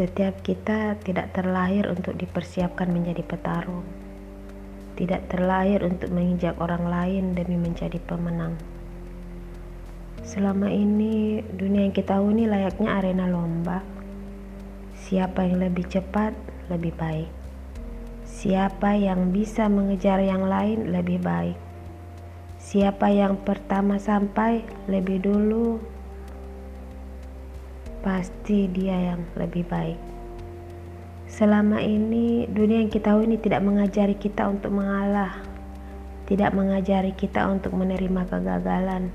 Setiap kita tidak terlahir untuk dipersiapkan menjadi petarung, tidak terlahir untuk menginjak orang lain demi menjadi pemenang. Selama ini, dunia yang kita huni layaknya arena lomba. Siapa yang lebih cepat, lebih baik. Siapa yang bisa mengejar yang lain, lebih baik. Siapa yang pertama sampai lebih dulu, pasti dia yang lebih baik. Selama ini, dunia yang kita tahu ini tidak mengajari kita untuk mengalah, tidak mengajari kita untuk menerima kegagalan,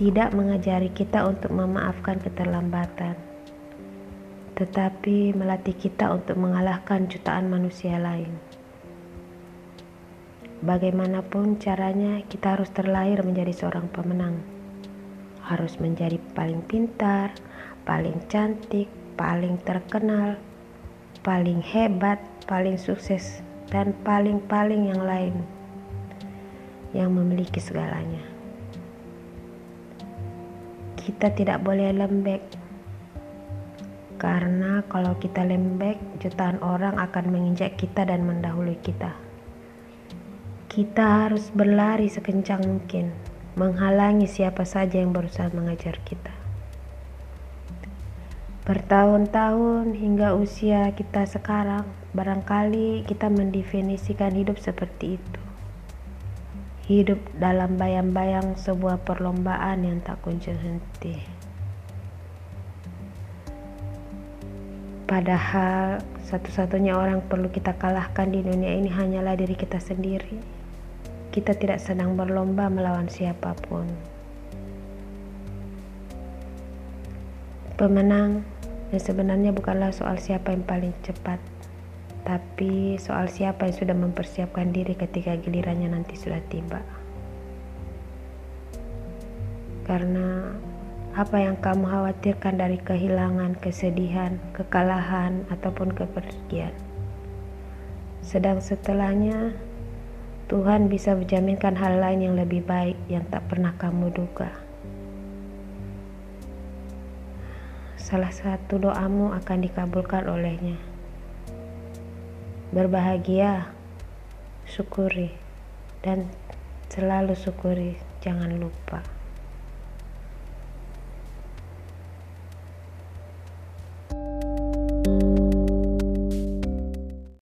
tidak mengajari kita untuk memaafkan keterlambatan, tetapi melatih kita untuk mengalahkan jutaan manusia lain. Bagaimanapun caranya, kita harus terlahir menjadi seorang pemenang, harus menjadi paling pintar paling cantik, paling terkenal, paling hebat, paling sukses, dan paling-paling yang lain yang memiliki segalanya. Kita tidak boleh lembek, karena kalau kita lembek, jutaan orang akan menginjak kita dan mendahului kita. Kita harus berlari sekencang mungkin, menghalangi siapa saja yang berusaha mengajar kita. Bertahun-tahun hingga usia kita sekarang, barangkali kita mendefinisikan hidup seperti itu. Hidup dalam bayang-bayang sebuah perlombaan yang tak kunjung henti. Padahal satu-satunya orang perlu kita kalahkan di dunia ini hanyalah diri kita sendiri. Kita tidak sedang berlomba melawan siapa pun. Pemenang yang sebenarnya bukanlah soal siapa yang paling cepat, tapi soal siapa yang sudah mempersiapkan diri ketika gilirannya nanti sudah tiba. Karena apa yang kamu khawatirkan dari kehilangan, kesedihan, kekalahan, ataupun kepergian. Sedang setelahnya, Tuhan bisa menjaminkan hal lain yang lebih baik yang tak pernah kamu duga. salah satu doamu akan dikabulkan olehnya. Berbahagia, syukuri, dan selalu syukuri, jangan lupa.